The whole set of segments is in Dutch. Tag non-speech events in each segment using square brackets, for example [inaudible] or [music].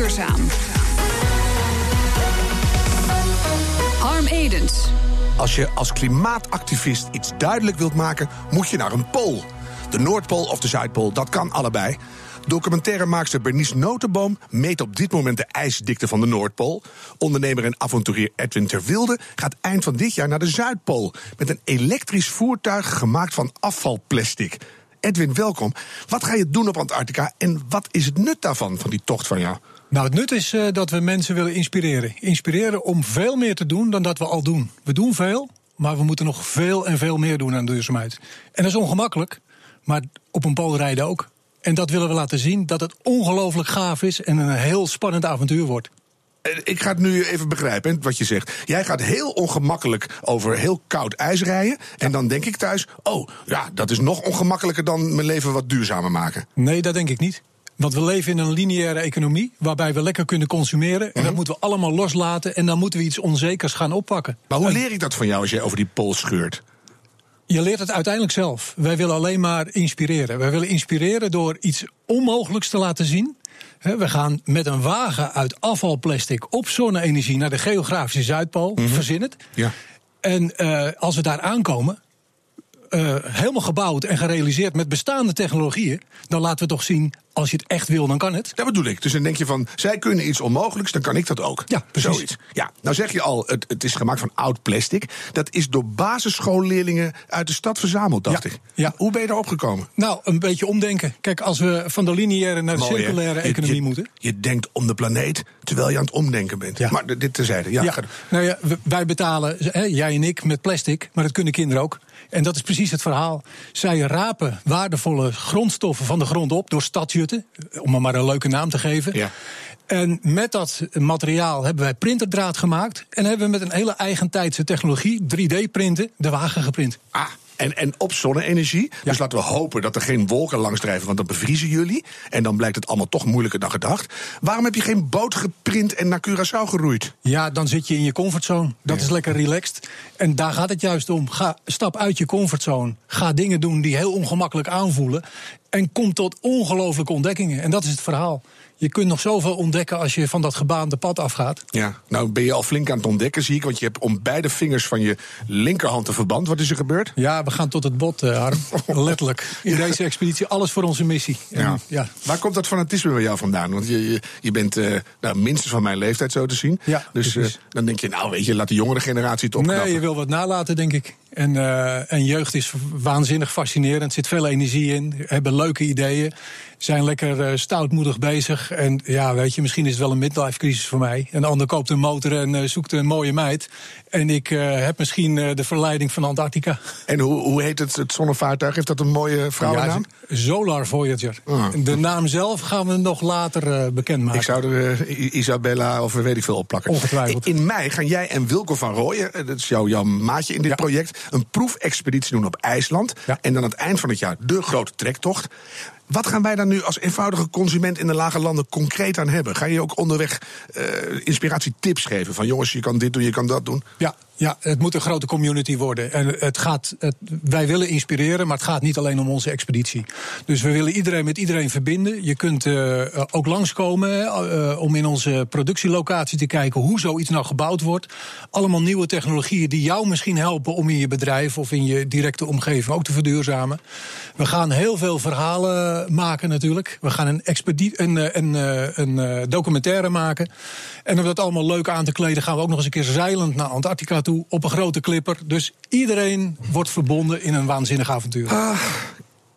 duurzaam. Harm Edens. Als je als klimaatactivist iets duidelijk wilt maken, moet je naar een pool. De Noordpool of de Zuidpool, dat kan allebei. Documentairemaakster Bernice Notenboom meet op dit moment de ijsdikte van de Noordpool. Ondernemer en avonturier Edwin Terwilde gaat eind van dit jaar naar de Zuidpool. Met een elektrisch voertuig gemaakt van afvalplastic. Edwin, welkom. Wat ga je doen op Antarctica en wat is het nut daarvan, van die tocht van jou? Nou, het nut is uh, dat we mensen willen inspireren. Inspireren om veel meer te doen dan dat we al doen. We doen veel, maar we moeten nog veel en veel meer doen aan duurzaamheid. En dat is ongemakkelijk, maar op een pool rijden ook. En dat willen we laten zien dat het ongelooflijk gaaf is en een heel spannend avontuur wordt. Ik ga het nu even begrijpen, wat je zegt. Jij gaat heel ongemakkelijk over heel koud ijs rijden. En dan denk ik thuis: oh, ja, dat is nog ongemakkelijker dan mijn leven wat duurzamer maken. Nee, dat denk ik niet. Want we leven in een lineaire economie waarbij we lekker kunnen consumeren. En dat mhm. moeten we allemaal loslaten. En dan moeten we iets onzekers gaan oppakken. Maar hoe leer ik dat van jou als jij over die pols scheurt? Je leert het uiteindelijk zelf. Wij willen alleen maar inspireren. Wij willen inspireren door iets onmogelijks te laten zien. We gaan met een wagen uit afvalplastic op zonne-energie naar de geografische Zuidpool. Mm Verzin het. Ja. En uh, als we daar aankomen, uh, helemaal gebouwd en gerealiseerd met bestaande technologieën, dan laten we toch zien, als je het echt wil, dan kan het. Dat bedoel ik. Dus dan denk je van, zij kunnen iets onmogelijks, dan kan ik dat ook. Ja, precies. Zoiets. Ja, nou zeg je al, het, het is gemaakt van oud plastic. Dat is door basisschoolleerlingen uit de stad verzameld, dacht ik. Ja. Hoe ben je daarop gekomen? Nou, een beetje omdenken. Kijk, als we van de lineaire naar de circulaire economie moeten. Je denkt om de planeet terwijl je aan het omdenken bent. Ja. Maar dit terzijde. Ja, ja. Nou ja, wij betalen, hè, jij en ik, met plastic, maar dat kunnen kinderen ook. En dat is precies het verhaal. Zij rapen waardevolle grondstoffen van de grond op door stadsjutten, om er maar een leuke naam te geven. Ja. En met dat materiaal hebben wij printerdraad gemaakt. En hebben we met een hele eigentijdse technologie, 3D-printen, de wagen geprint. Ah. En, en op zonne-energie. Dus laten we hopen dat er geen wolken langs drijven, want dan bevriezen jullie. En dan blijkt het allemaal toch moeilijker dan gedacht. Waarom heb je geen boot geprint en naar Curaçao geroeid? Ja, dan zit je in je comfortzone. Dat is lekker relaxed. En daar gaat het juist om. Ga, stap uit je comfortzone. Ga dingen doen die heel ongemakkelijk aanvoelen. En kom tot ongelooflijke ontdekkingen. En dat is het verhaal je kunt nog zoveel ontdekken als je van dat gebaande pad afgaat. Ja, nou ben je al flink aan het ontdekken, zie ik. Want je hebt om beide vingers van je linkerhand een verband. Wat is er gebeurd? Ja, we gaan tot het bot, uh, Harm. [laughs] Letterlijk. In deze expeditie, alles voor onze missie. ja. ja. Waar komt dat fanatisme bij jou vandaan? Want je, je, je bent uh, nou, minstens van mijn leeftijd, zo te zien. Ja, dus uh, dan denk je, nou weet je, laat de jongere generatie het opknappen. Nee, je wil wat nalaten, denk ik. En, uh, en jeugd is waanzinnig fascinerend. Er zit veel energie in. Hebben leuke ideeën. Zijn lekker uh, stoutmoedig bezig. En ja, weet je, misschien is het wel een midlife crisis voor mij. Een ander koopt een motor en uh, zoekt een mooie meid. En ik heb misschien de verleiding van Antarctica. En hoe, hoe heet het, het zonnevaartuig? Heeft dat een mooie vrouwennaam? Ja, Solar Voyager. Ah. De naam zelf gaan we nog later bekendmaken. Ik zou er Isabella of weet ik veel opplakken. Ongetwijfeld. In mei gaan jij en Wilco van Rooyen, dat is jouw, jouw maatje in dit project een proefexpeditie doen op IJsland. En dan aan het eind van het jaar de grote trektocht. Wat gaan wij daar nu als eenvoudige consument in de lage landen concreet aan hebben? Ga je ook onderweg uh, inspiratietips geven? Van jongens, je kan dit doen, je kan dat doen? Ja, ja, het moet een grote community worden. En het gaat, wij willen inspireren, maar het gaat niet alleen om onze expeditie. Dus we willen iedereen met iedereen verbinden. Je kunt uh, ook langskomen uh, om in onze productielocatie te kijken hoe zoiets nou gebouwd wordt. Allemaal nieuwe technologieën die jou misschien helpen om in je bedrijf of in je directe omgeving ook te verduurzamen. We gaan heel veel verhalen maken natuurlijk. We gaan een, een, een, een, een documentaire maken. En om dat allemaal leuk aan te kleden, gaan we ook nog eens een keer zeilend naar Antarctica toe op een grote clipper. Dus iedereen wordt verbonden in een waanzinnig avontuur. Ah,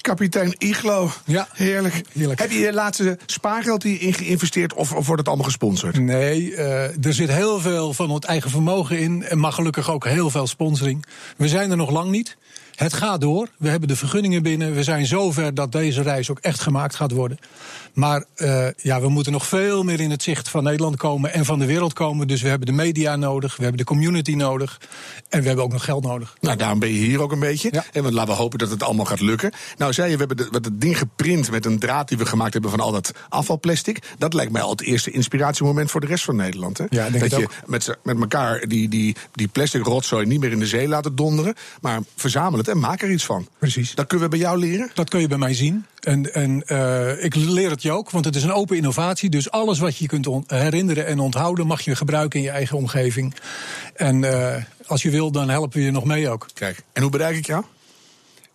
kapitein Iglo. Ja. Heerlijk. Heerlijk. Heb je je laatste spaargeld hierin geïnvesteerd of, of wordt het allemaal gesponsord? Nee, uh, er zit heel veel van het eigen vermogen in. En maar gelukkig ook heel veel sponsoring. We zijn er nog lang niet. Het gaat door. We hebben de vergunningen binnen. We zijn zover dat deze reis ook echt gemaakt gaat worden. Maar uh, ja, we moeten nog veel meer in het zicht van Nederland komen en van de wereld komen. Dus we hebben de media nodig, we hebben de community nodig. En we hebben ook nog geld nodig. Nou, daarom ben je hier ook een beetje. Ja. En laten we hopen dat het allemaal gaat lukken. Nou, zei je, we hebben het ding geprint met een draad die we gemaakt hebben van al dat afvalplastic. Dat lijkt mij al het eerste inspiratiemoment voor de rest van Nederland. Hè? Ja, dat je met, met elkaar die, die, die plastic rotzooi niet meer in de zee laten donderen. Maar verzamelen het en maak er iets van. Precies. Dat kunnen we bij jou leren? Dat kun je bij mij zien. En, en uh, ik leer het je ook, want het is een open innovatie. Dus alles wat je kunt herinneren en onthouden, mag je gebruiken in je eigen omgeving. En uh, als je wil, dan helpen we je nog mee ook. Kijk, en hoe bereik ik jou?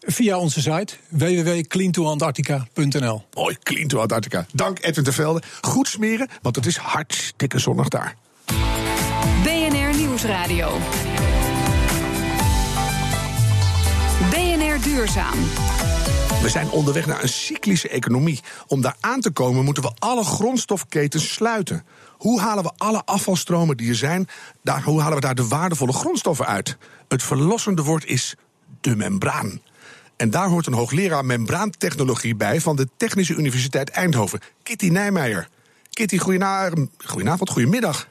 Via onze site www.cleantoantarctica.nl. Mooi, Clean to Antarctica. Dank Edwin Velde. Goed smeren, want het is hartstikke zonnig daar. BNR Nieuwsradio. Duurzaam. We zijn onderweg naar een cyclische economie. Om daar aan te komen moeten we alle grondstofketens sluiten. Hoe halen we alle afvalstromen die er zijn, daar, hoe halen we daar de waardevolle grondstoffen uit? Het verlossende woord is de membraan. En daar hoort een hoogleraar membraantechnologie bij van de Technische Universiteit Eindhoven, Kitty Nijmeijer. Kitty, goedenavond, goedemiddag.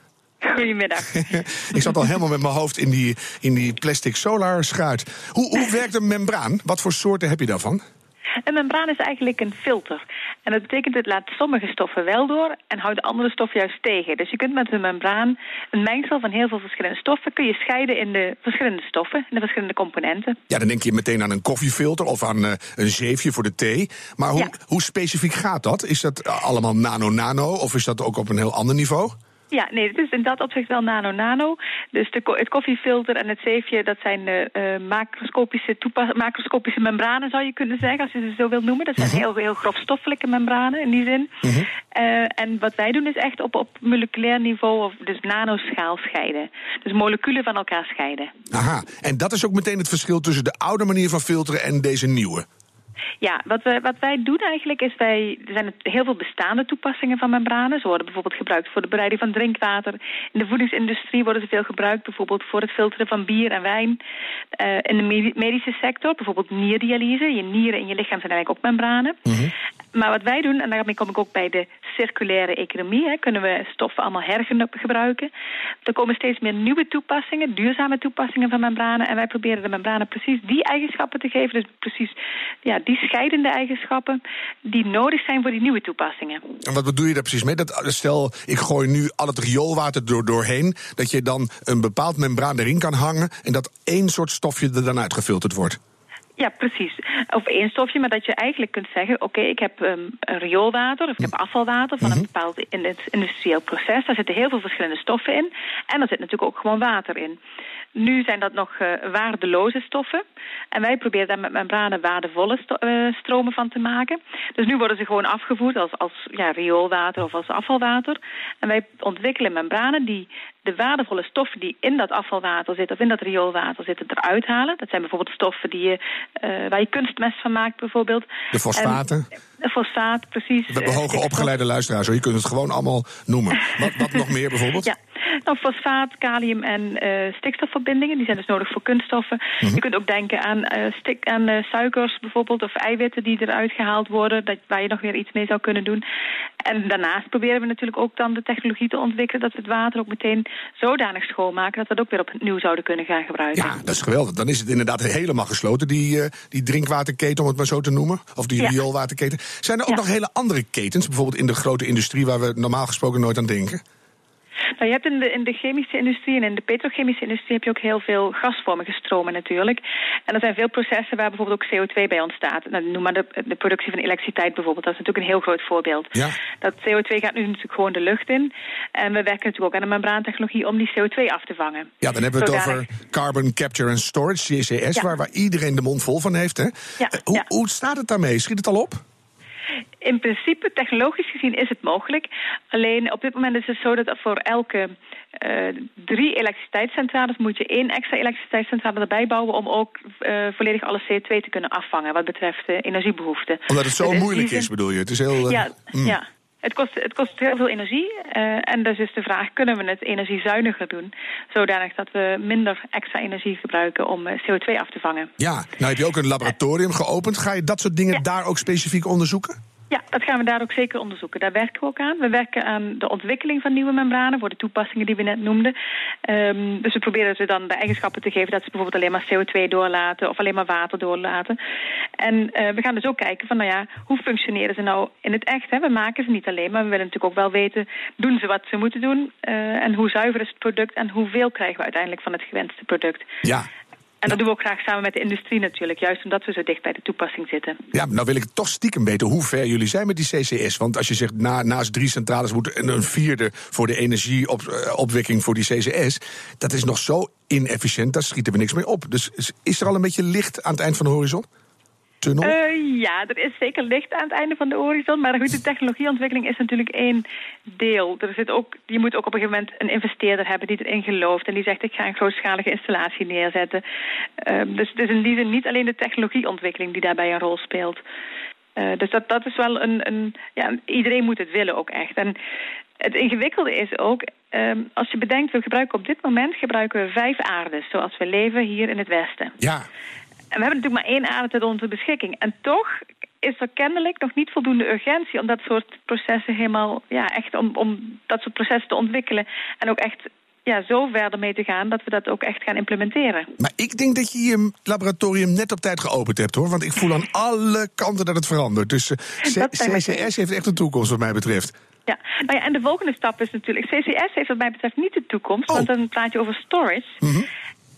Goedemiddag. [laughs] ik zat al helemaal met mijn hoofd in die, in die plastic solar schuit. Hoe, hoe [laughs] werkt een membraan? Wat voor soorten heb je daarvan? Een membraan is eigenlijk een filter. En dat betekent het laat sommige stoffen wel door en houdt andere stoffen juist tegen. Dus je kunt met een membraan een mengsel van heel veel verschillende stoffen kun je scheiden in de verschillende stoffen, in de verschillende componenten. Ja, dan denk je meteen aan een koffiefilter of aan uh, een zeefje voor de thee. Maar hoe, hoe specifiek gaat dat? Is dat allemaal nano-nano of is dat ook op een heel ander niveau? Ja, nee, het is in dat opzicht wel nano-nano. Dus de, het koffiefilter en het zeefje, dat zijn uh, macroscopische, macroscopische membranen, zou je kunnen zeggen, als je ze zo wilt noemen. Dat zijn uh heel, heel grofstoffelijke membranen in die zin. Uh -huh. uh, en wat wij doen is echt op, op moleculair niveau, of dus nanoschaal scheiden. Dus moleculen van elkaar scheiden. Aha, en dat is ook meteen het verschil tussen de oude manier van filteren en deze nieuwe. Ja, wat, we, wat wij doen eigenlijk is wij. Er zijn heel veel bestaande toepassingen van membranen. Ze worden bijvoorbeeld gebruikt voor de bereiding van drinkwater. In de voedingsindustrie worden ze veel gebruikt, bijvoorbeeld voor het filteren van bier en wijn. Uh, in de medische sector, bijvoorbeeld nierdialyse. Je nieren in je lichaam zijn eigenlijk ook membranen. Mm -hmm. Maar wat wij doen, en daarmee kom ik ook bij de circulaire economie, hè, kunnen we stoffen allemaal hergebruiken. Er komen steeds meer nieuwe toepassingen, duurzame toepassingen van membranen. En wij proberen de membranen precies die eigenschappen te geven. Dus precies ja, die scheidende eigenschappen die nodig zijn voor die nieuwe toepassingen. En wat bedoel je daar precies mee? Dat, stel, ik gooi nu al het rioolwater door, doorheen, dat je dan een bepaald membraan erin kan hangen en dat één soort stofje er dan uitgefilterd wordt. Ja, precies. Of één stofje, maar dat je eigenlijk kunt zeggen... oké, okay, ik heb um, rioolwater of ik heb afvalwater van mm een bepaald in het industrieel proces. Daar zitten heel veel verschillende stoffen in. En er zit natuurlijk ook gewoon water in. Nu zijn dat nog uh, waardeloze stoffen. En wij proberen daar met membranen waardevolle uh, stromen van te maken. Dus nu worden ze gewoon afgevoerd als, als ja, rioolwater of als afvalwater. En wij ontwikkelen membranen die de waardevolle stoffen die in dat afvalwater zitten of in dat rioolwater zitten eruit halen. Dat zijn bijvoorbeeld stoffen die je, uh, waar je kunstmest van maakt bijvoorbeeld. De fosfaten? En, de fosfaat, precies. We hebben hoge opgeleide luisteraars, je kunt het gewoon allemaal noemen. Wat, wat nog meer bijvoorbeeld? Ja. Nou, fosfaat, kalium en uh, stikstofverbindingen, die zijn dus nodig voor kunststoffen. Mm -hmm. Je kunt ook denken aan, uh, stik, aan uh, suikers bijvoorbeeld, of eiwitten die eruit gehaald worden, dat, waar je nog weer iets mee zou kunnen doen. En daarnaast proberen we natuurlijk ook dan de technologie te ontwikkelen dat we het water ook meteen zodanig schoonmaken dat we het ook weer opnieuw zouden kunnen gaan gebruiken. Ja, dat is geweldig. Dan is het inderdaad helemaal gesloten, die, die drinkwaterketen, om het maar zo te noemen. Of die ja. rioolwaterketen. Zijn er ook ja. nog hele andere ketens, bijvoorbeeld in de grote industrie waar we normaal gesproken nooit aan denken? Je hebt in de, in de chemische industrie en in de petrochemische industrie heb je ook heel veel gasvormige stromen natuurlijk. En er zijn veel processen waar bijvoorbeeld ook CO2 bij ontstaat. Nou, noem maar de, de productie van elektriciteit bijvoorbeeld. Dat is natuurlijk een heel groot voorbeeld. Ja. Dat CO2 gaat nu natuurlijk gewoon de lucht in. En we werken natuurlijk ook aan een membraantechnologie om die CO2 af te vangen. Ja, dan hebben we het over Carbon Capture and Storage, CCS, ja. waar, waar iedereen de mond vol van heeft. Hè? Ja. Uh, hoe, hoe staat het daarmee? Schiet het al op? In principe, technologisch gezien, is het mogelijk. Alleen op dit moment is het zo dat voor elke uh, drie elektriciteitscentrales moet je één extra elektriciteitscentrale erbij bouwen om ook uh, volledig alle CO2 te kunnen afvangen wat betreft uh, energiebehoeften. Omdat het zo dus moeilijk is, bedoel je? Het is heel. ja, mm. ja. Het kost, het kost heel veel energie. Uh, en dus is de vraag, kunnen we het energiezuiniger doen? Zodanig dat we minder extra energie gebruiken om CO2 af te vangen. Ja, nou heb je ook een laboratorium geopend. Ga je dat soort dingen ja. daar ook specifiek onderzoeken? Ja, dat gaan we daar ook zeker onderzoeken. Daar werken we ook aan. We werken aan de ontwikkeling van nieuwe membranen voor de toepassingen die we net noemden. Um, dus we proberen ze dan de eigenschappen te geven dat ze bijvoorbeeld alleen maar CO2 doorlaten of alleen maar water doorlaten. En uh, we gaan dus ook kijken van, nou ja, hoe functioneren ze nou in het echt? Hè? We maken ze niet alleen, maar we willen natuurlijk ook wel weten, doen ze wat ze moeten doen? Uh, en hoe zuiver is het product en hoeveel krijgen we uiteindelijk van het gewenste product? Ja, En dat doen we ook graag samen met de industrie natuurlijk, juist omdat we zo dicht bij de toepassing zitten. Ja, nou wil ik toch stiekem weten hoe ver jullie zijn met die CCS. Want als je zegt na, naast drie centrales moet een vierde voor de energieopwekking voor die CCS, dat is nog zo inefficiënt, daar schieten we niks mee op. Dus is er al een beetje licht aan het eind van de horizon? Uh, ja, er is zeker licht aan het einde van de horizon. Maar goed, de technologieontwikkeling is natuurlijk één deel. Er zit ook, je moet ook op een gegeven moment een investeerder hebben die erin gelooft. En die zegt, ik ga een grootschalige installatie neerzetten. Uh, dus het is in die zin niet alleen de technologieontwikkeling die daarbij een rol speelt. Uh, dus dat, dat is wel een, een... Ja, iedereen moet het willen ook echt. En het ingewikkelde is ook, um, als je bedenkt... we gebruiken op dit moment gebruiken we vijf aardes... zoals we leven hier in het Westen. Ja. En we hebben natuurlijk maar één aarde tot onze beschikking. En toch is er kennelijk nog niet voldoende urgentie om dat soort processen helemaal, ja, echt om, om dat soort processen te ontwikkelen. En ook echt ja, zo verder mee te gaan dat we dat ook echt gaan implementeren. Maar ik denk dat je je laboratorium net op tijd geopend hebt hoor. Want ik voel aan [laughs] alle kanten dat het verandert. Dus uh, CCS heeft echt een toekomst wat mij betreft. Ja, nou ja, en de volgende stap is natuurlijk... CCS heeft wat mij betreft niet de toekomst, oh. want dan praat je over storage. Mm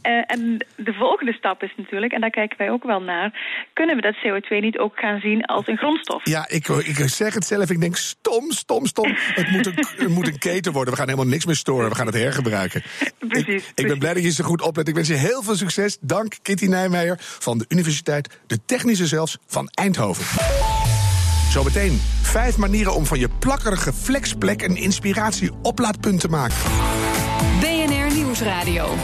uh, en de volgende stap is natuurlijk, en daar kijken wij ook wel naar... kunnen we dat CO2 niet ook gaan zien als een grondstof? Ja, ik, ik zeg het zelf. Ik denk stom, stom, stom. het, moet een, [laughs] het moet een keten worden. We gaan helemaal niks meer storen. We gaan het hergebruiken. precies. Ik, ik ben blij dat je zo goed oplet. Ik wens je heel veel succes. Dank Kitty Nijmeijer van de Universiteit, de Technische zelfs, van Eindhoven. Zometeen vijf manieren om van je plakkerige flexplek een inspiratie oplaadpunt te maken. BNR Nieuwsradio.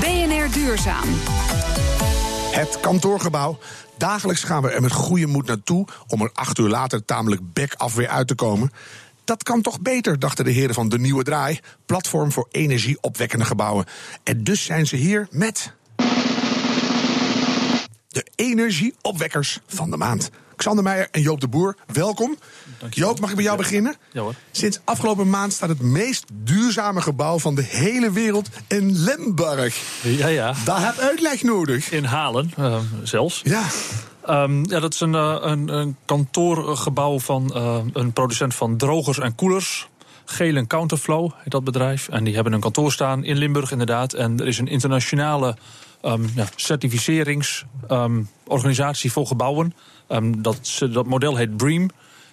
BNR Duurzaam. Het kantoorgebouw. Dagelijks gaan we er met goede moed naartoe om er acht uur later tamelijk bek af weer uit te komen. Dat kan toch beter, dachten de heren van De Nieuwe Draai, platform voor energieopwekkende gebouwen. En dus zijn ze hier met. De energieopwekkers van de maand. Xander Meijer en Joop de Boer, welkom. Joop, mag ik bij jou beginnen? Ja hoor. Sinds afgelopen maand staat het meest duurzame gebouw van de hele wereld in Limburg. Ja, ja. Daar heb uitleg nodig. In Halen uh, zelfs. Ja. Um, ja, dat is een, uh, een, een kantoorgebouw van uh, een producent van drogers en koelers. Gelen Counterflow heet dat bedrijf. En die hebben een kantoor staan in Limburg inderdaad. En er is een internationale um, ja, certificeringsorganisatie um, voor gebouwen. Dat, dat model heet BREEAM.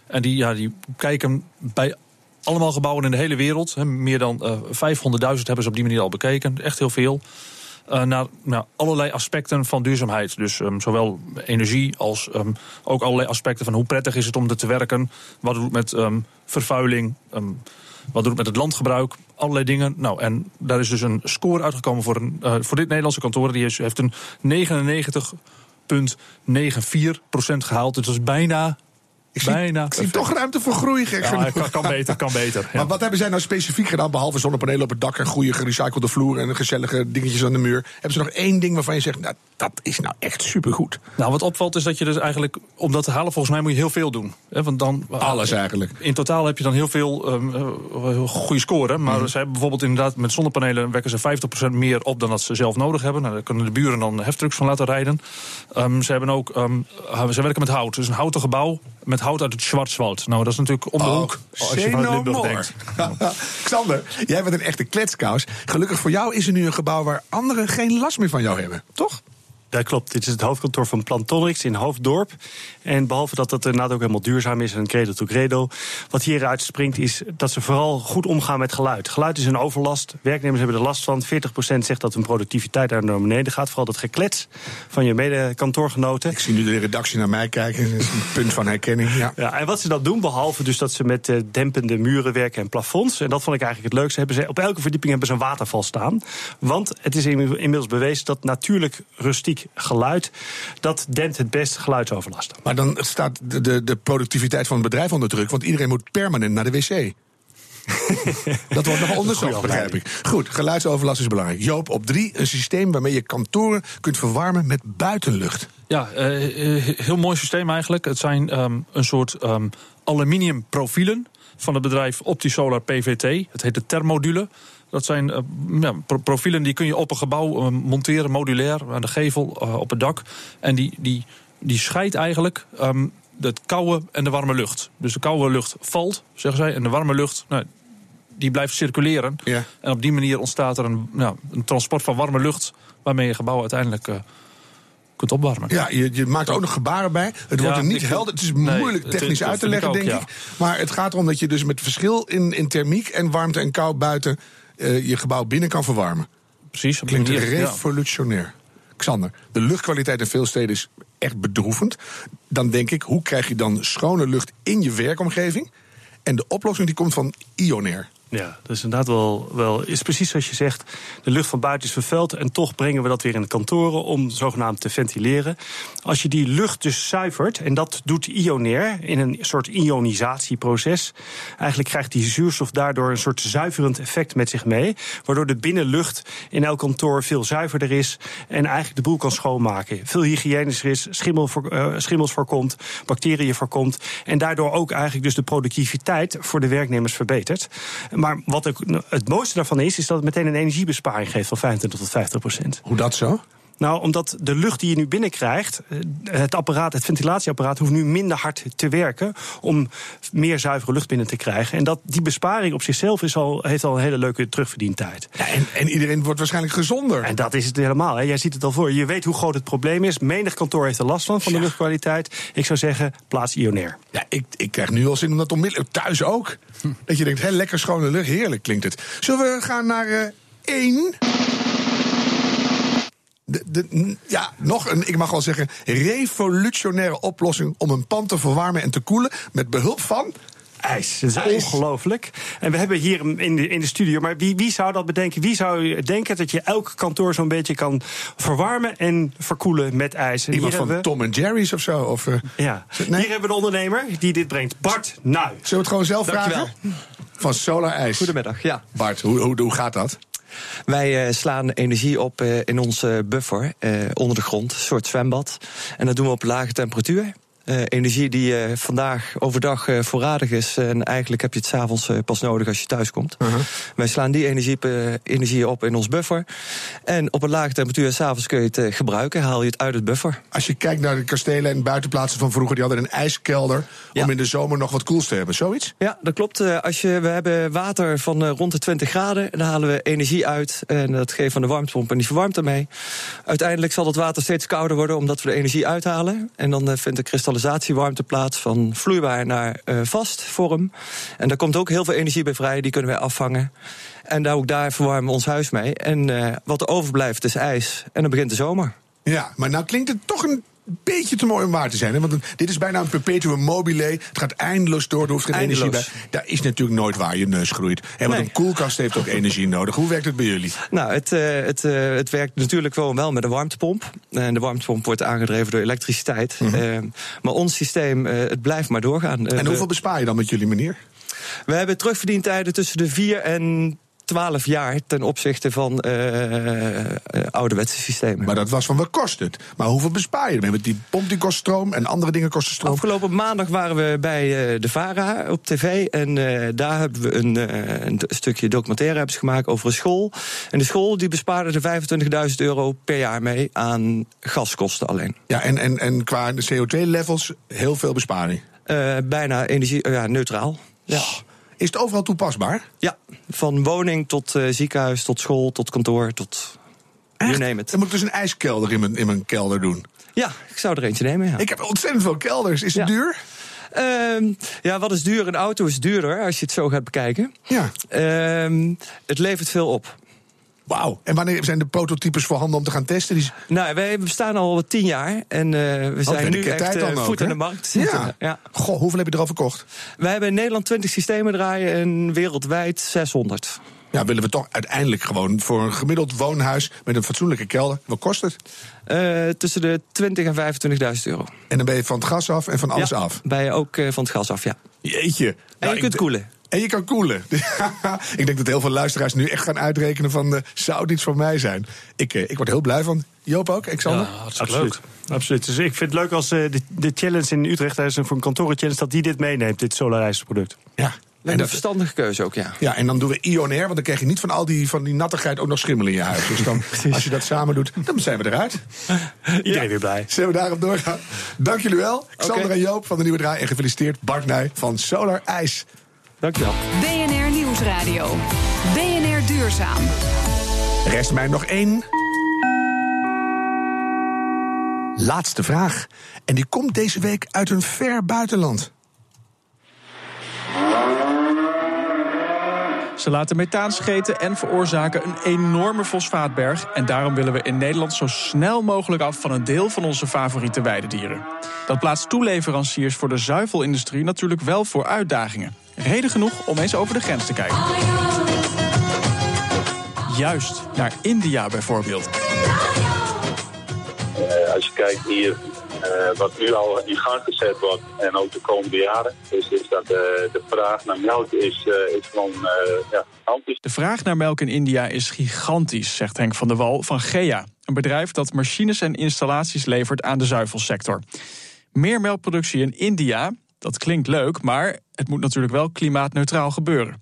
En die, ja, die kijken bij allemaal gebouwen in de hele wereld. He, meer dan uh, 500.000 hebben ze op die manier al bekeken. Echt heel veel. Uh, naar, allerlei aspecten van duurzaamheid. Dus um, zowel energie als um, ook allerlei aspecten van hoe prettig is het om er te werken. Wat doet met um, vervuiling? wat doet met het landgebruik? Allerlei dingen. Nou, en daar is dus een score uitgekomen voor, een, uh, voor dit Nederlandse kantoor. Die heeft een 99,94% gehaald. Dus dat bijna ik zie, Bijna. Ik zie toch ruimte voor groei, gek ja, kan, kan, beter, kan beter. Ja. Maar wat hebben zij nou specifiek gedaan, behalve zonnepanelen op het dak en goede gerecyclede vloer en gezellige dingetjes aan de muur? Hebben ze nog één ding waarvan je zegt, nou, dat is nou echt supergoed? Nou, wat opvalt is dat je dus eigenlijk, om dat te halen, volgens mij moet je heel veel doen. Want dan, Alles eigenlijk. In totaal heb je dan heel veel um, goede scoren. Maar mm. ze hebben bijvoorbeeld inderdaad met zonnepanelen wekken ze 50% meer op dan dat ze zelf nodig hebben. Nou, daar kunnen de buren dan heftrucks van laten rijden. Um, ze hebben ook, um, ze werken met hout. Dus een houten gebouw met hout uit het Schwarzwald. Nou, dat is natuurlijk om de oh, hoek als je van Limburg denkt. [laughs] Xander, jij bent een echte kletskous. Gelukkig voor jou is er nu een gebouw waar anderen geen last meer van jou hebben, toch? Dat klopt. Dit is het hoofdkantoor van Plantonix in Hoofddorp. En behalve dat dat inderdaad ook helemaal duurzaam is en credo to credo. Wat hieruit springt is dat ze vooral goed omgaan met geluid. Geluid is een overlast. Werknemers hebben er last van. 40% zegt dat hun productiviteit daar naar beneden gaat. Vooral dat geklets van je mede-kantoorgenoten. Ik zie nu de redactie naar mij kijken. Dat is een punt van herkenning. Ja. ja en wat ze dan doen, behalve dus dat ze met uh, dempende muren werken en plafonds. En dat vond ik eigenlijk het leukste. Hebben ze, op elke verdieping hebben ze een waterval staan. Want het is inmiddels bewezen dat natuurlijk rustiek geluid, dat dempt het best geluidsoverlast. Maar dan staat de, de, de productiviteit van het bedrijf onder druk, want iedereen moet permanent naar de wc. [laughs] dat wordt nog onderzocht, begrijp ik. Goed, geluidsoverlast is belangrijk. Joop, op drie, een systeem waarmee je kantoren kunt verwarmen met buitenlucht. Ja, uh, heel mooi systeem eigenlijk. Het zijn um, een soort um, aluminium profielen van het bedrijf Optisolar PVT. Het heet de thermodule. Dat zijn uh, ja, profielen die kun je op een gebouw uh, monteren, modulair, aan de gevel, uh, op het dak. En die, die, die scheidt eigenlijk um, het koude en de warme lucht. Dus de koude lucht valt, zeggen zij, en de warme lucht, nou, die blijft circuleren. Ja. En op die manier ontstaat er een, een transport van warme lucht... waarmee je gebouw uiteindelijk eh, kunt opwarmen. Ja, je, je maakt er ook nog gebaren bij. Het Ja, wordt er niet helder. Het is nee, moeilijk technisch uit te ik leggen, ook, denk ja. ik. Maar het gaat erom dat je dus met verschil in, in thermiek en warmte en kou buiten eh, je gebouw binnen kan verwarmen. Precies, op die Klinkt ja. revolutionair. Xander, de luchtkwaliteit in veel steden is echt bedroevend. Dan denk ik, hoe krijg je dan schone lucht in je werkomgeving? En de oplossing die komt van Ionair. Ja, dat is inderdaad wel, wel. Is precies zoals je zegt. De lucht van buiten is vervuild. En toch brengen we dat weer in de kantoren om zogenaamd te ventileren. Als je die lucht dus zuivert. En dat doet Ionair in een soort ionisatieproces. Eigenlijk krijgt die zuurstof daardoor een soort zuiverend effect met zich mee. Waardoor de binnenlucht in elk kantoor veel zuiverder is. En eigenlijk de boel kan schoonmaken. Veel hygiënischer is. Schimmel, eh, schimmels voorkomt. Bacteriën voorkomt. En daardoor ook eigenlijk dus de productiviteit voor de werknemers verbetert. Maar wat ook het mooiste daarvan is, is dat het meteen een energiebesparing geeft van 25 tot 50 procent. Hoe dat zo? Nou, omdat de lucht die je nu binnenkrijgt, eh, het apparaat, het ventilatieapparaat, hoeft nu minder hard te werken om meer zuivere lucht binnen te krijgen. En dat, die besparing op zichzelf is al, heeft al een hele leuke terugverdientijd. Ja, en, en iedereen wordt waarschijnlijk gezonder. En dat is het helemaal. Hè. Jij ziet het al voor. Je weet hoe groot het probleem is. Menig kantoor heeft er last van, van de Ja. luchtkwaliteit. Ik zou zeggen, plaats Ionair. Ja, ik, ik krijg nu al zin om dat onmiddellijk thuis ook. Dat je denkt, hé, lekker schone lucht, heerlijk klinkt het. Zullen we gaan naar eh, één? De, de, n- ja, nog een, ik mag wel zeggen, revolutionaire oplossing om een pand te verwarmen en te koelen met behulp van IJs. Dat is IJs. ongelooflijk. En we hebben hier in de, in de studio, maar wie, wie zou dat bedenken? Wie zou denken dat je elk kantoor zo'n beetje kan verwarmen en verkoelen met ijs? En iemand van we, Tom en Jerry's of zo. Of, eh, ja. Nee? Hier hebben we de ondernemer die dit brengt. Bart Nui. Zullen we het gewoon zelf Dankjewel. vragen? Van Solar IJs. Goedemiddag, ja. Bart, hoe, hoe, hoe gaat dat? Wij eh, slaan energie op eh, in onze buffer eh, onder de grond, een soort zwembad. En dat doen we op lage temperatuur. Eh, energie die eh, vandaag overdag eh, voorradig is. En eigenlijk heb je het s'avonds pas nodig als je thuis komt. Wij slaan die energie, energie op in ons buffer. En op een lage temperatuur s'avonds kun je het gebruiken. Haal je het uit het buffer. Als je kijkt naar de kastelen en buitenplaatsen van vroeger, die hadden een ijskelder Ja. om in de zomer nog wat koels te hebben. Zoiets? Ja, dat klopt. Als je, we hebben water van rond de 20 graden. En dan halen we energie uit. En dat geeft van de warmtepomp en die verwarmt ermee. Uiteindelijk zal het water steeds kouder worden omdat we de energie uithalen. En dan vindt de kristallisatiewarmte van vloeibaar naar eh, vast vorm. En daar komt ook heel veel energie bij vrij. Die kunnen wij afvangen. En daar ook daar verwarmen we ons huis mee. En eh, wat er overblijft is ijs. En dan begint de zomer. Ja, maar nou klinkt het toch een beetje te mooi om waar te zijn. Hè? Want dit is bijna een perpetuum mobile. Het gaat eindeloos door, er hoeft geen Eindeloos. energie bij. Daar is natuurlijk nooit waar je neus groeit. En want Nee. een koelkast heeft ook energie nodig. Hoe werkt het bij jullie? Nou, het, eh, het, eh, het werkt natuurlijk gewoon wel met een warmtepomp. En de warmtepomp wordt aangedreven door elektriciteit. Eh, maar ons systeem, het blijft maar doorgaan. En hoeveel bespaar je dan met jullie manier? We hebben terugverdientijden tussen de 4 en 12 jaar ten opzichte van eh, ouderwetse systemen. Maar dat was van wat kost het? Maar hoeveel bespaar je ermee? Want die pomp die kost stroom en andere dingen kosten stroom. Afgelopen maandag waren we bij eh, de VARA op tv. En daar hebben we een, een stukje documentaire hebben gemaakt over een school. En de school die bespaarde er 25.000 euro per jaar mee aan gaskosten alleen. Ja, en, en, en qua de CO2-levels heel veel besparing. Bijna energie, ja, neutraal. Ja. Is het overal toepasbaar? ja, van woning tot eh, ziekenhuis, tot school, tot kantoor, tot you name it. Dan moet ik dus een ijskelder in mijn, in mijn kelder doen. Ja, ik zou er eentje nemen, ja. Ik heb ontzettend veel kelders. Is het Ja. duur? Ehm, ja, wat is duur? Een auto is duurder als je het zo gaat bekijken. Ja. Ehm, het levert veel op. Wauw. En wanneer zijn de prototypes voorhanden om te gaan testen? Die... Nou, wij bestaan al tien jaar en eh, we ben zijn nu echt tijd eh, ook, hè? de markt zitten. Ja. Ja. Goh, hoeveel heb je er al verkocht? Wij hebben in Nederland 20 systemen draaien en wereldwijd 600. Ja, willen we toch uiteindelijk gewoon voor een gemiddeld woonhuis met een fatsoenlijke kelder. Wat kost het? Eh, tussen de 20 en 25.000 euro. En dan ben je van het gas af en van alles ja, af. Ben je ook van het gas af, ja. Jeetje. En Nou, je ik kunt koelen. En je kan koelen. [laughs] ik denk dat heel veel luisteraars nu echt gaan uitrekenen van... eh, zou dit voor mij zijn? Ik, eh, ik word heel blij van. Joop ook, Alexander? Ja, hartstikke Absoluut. leuk. Absoluut. Dus ik vind het leuk als eh, de, de challenge in Utrecht, daar is een voor een kantoren-challenge, dat die dit meeneemt, dit solarijsproduct. Ja. Lijkt En, een verstandige keuze ook, ja. ja, en dan doen we Ionair, want dan krijg je niet van al die, van die nattigheid ook nog schimmel in je huis. Dus dan, [laughs] als je dat samen doet, dan zijn we eruit. [laughs] Iedereen weer blij. Zullen we daarop doorgaan? Dank jullie wel. Xander en Joop van de Nieuwe Draai. En gefeliciteerd Bart Nij van Solar IJs. Dankjewel. BNR Nieuwsradio. Nieuwsradio. BNR Duurzaam. Rest mij nog één. Laatste vraag. En die komt deze week uit een ver buitenland. Ze laten methaan scheten en veroorzaken een enorme fosfaatberg. En daarom willen we in Nederland zo snel mogelijk af van een deel van onze favoriete weidedieren. Dat plaatst toeleveranciers voor de zuivelindustrie natuurlijk wel voor uitdagingen. Reden genoeg om eens over de grens te kijken. Juist, naar India bijvoorbeeld. Uh, als je kijkt hier uh, wat nu al in gang gezet wordt en ook de komende jaren, is, is dat uh, de vraag naar melk is, is gewoon ja, gigantisch. De vraag naar melk in India is gigantisch, zegt Henk van der Wal van GEA. Een bedrijf dat machines en installaties levert aan de zuivelsector. Meer melkproductie in India, dat klinkt leuk, maar het moet natuurlijk wel klimaatneutraal gebeuren.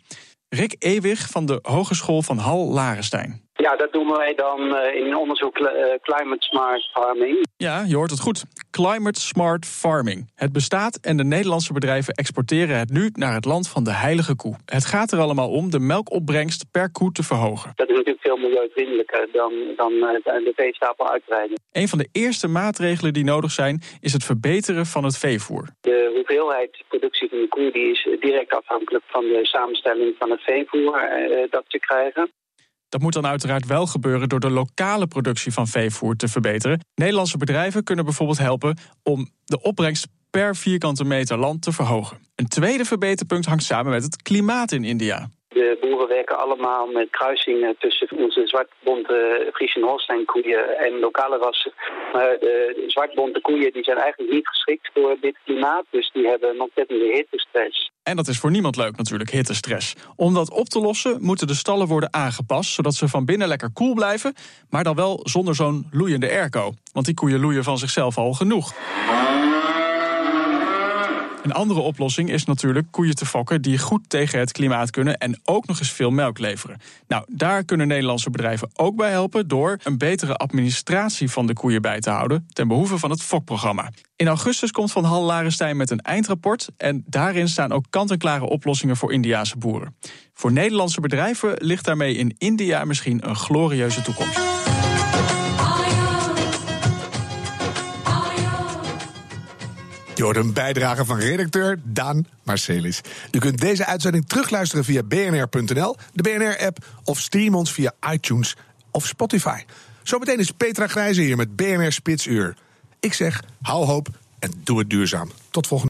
Rick Ewig van de Hogeschool van Hal Larenstein. Ja, dat doen wij dan uh, in onderzoek uh, Climate Smart Farming. Ja, je hoort het goed. Climate Smart Farming. Het bestaat en de Nederlandse bedrijven exporteren het nu naar het land van de heilige koe. Het gaat er allemaal om de melkopbrengst per koe te verhogen. Dat is natuurlijk veel milieuvriendelijker dan, dan uh, de veestapel uitbreiden. Een van de eerste maatregelen die nodig zijn is het verbeteren van het veevoer. De hoeveelheid productie van de koe die is direct afhankelijk van de samenstelling van het veevoer dat ze krijgen. Dat moet dan uiteraard wel gebeuren door de lokale productie van veevoer te verbeteren. Nederlandse bedrijven kunnen bijvoorbeeld helpen om de opbrengst per vierkante meter land te verhogen. Een tweede verbeterpunt hangt samen met het klimaat in India. De boeren werken allemaal met kruisingen tussen onze zwartbonte Friese Holstein koeien en lokale rassen. Maar de zwartbonte koeien die zijn eigenlijk niet geschikt voor dit klimaat, dus die hebben ontzettende hittestress. En dat is voor niemand leuk natuurlijk, hittestress. Om dat op te lossen moeten de stallen worden aangepast... zodat ze van binnen lekker koel blijven... maar dan wel zonder zo'n loeiende airco. Want die koeien loeien van zichzelf al genoeg. Een andere oplossing is natuurlijk koeien te fokken die goed tegen het klimaat kunnen en ook nog eens veel melk leveren. Nou, daar kunnen Nederlandse bedrijven ook bij helpen door een betere administratie van de koeien bij te houden ten behoeve van het fokprogramma. In augustus komt Van Hal Larenstein met een eindrapport en daarin staan ook kant-en-klare oplossingen voor Indiase boeren. Voor Nederlandse bedrijven ligt daarmee in India misschien een glorieuze toekomst. Je hoort een bijdrage van redacteur Daan Marcelis. U kunt deze uitzending terugluisteren via bnr.nl, de BNR-app of stream ons via iTunes of Spotify. Zometeen is Petra Grijze hier met BNR Spitsuur. Ik zeg, hou hoop en doe het duurzaam. Tot volgende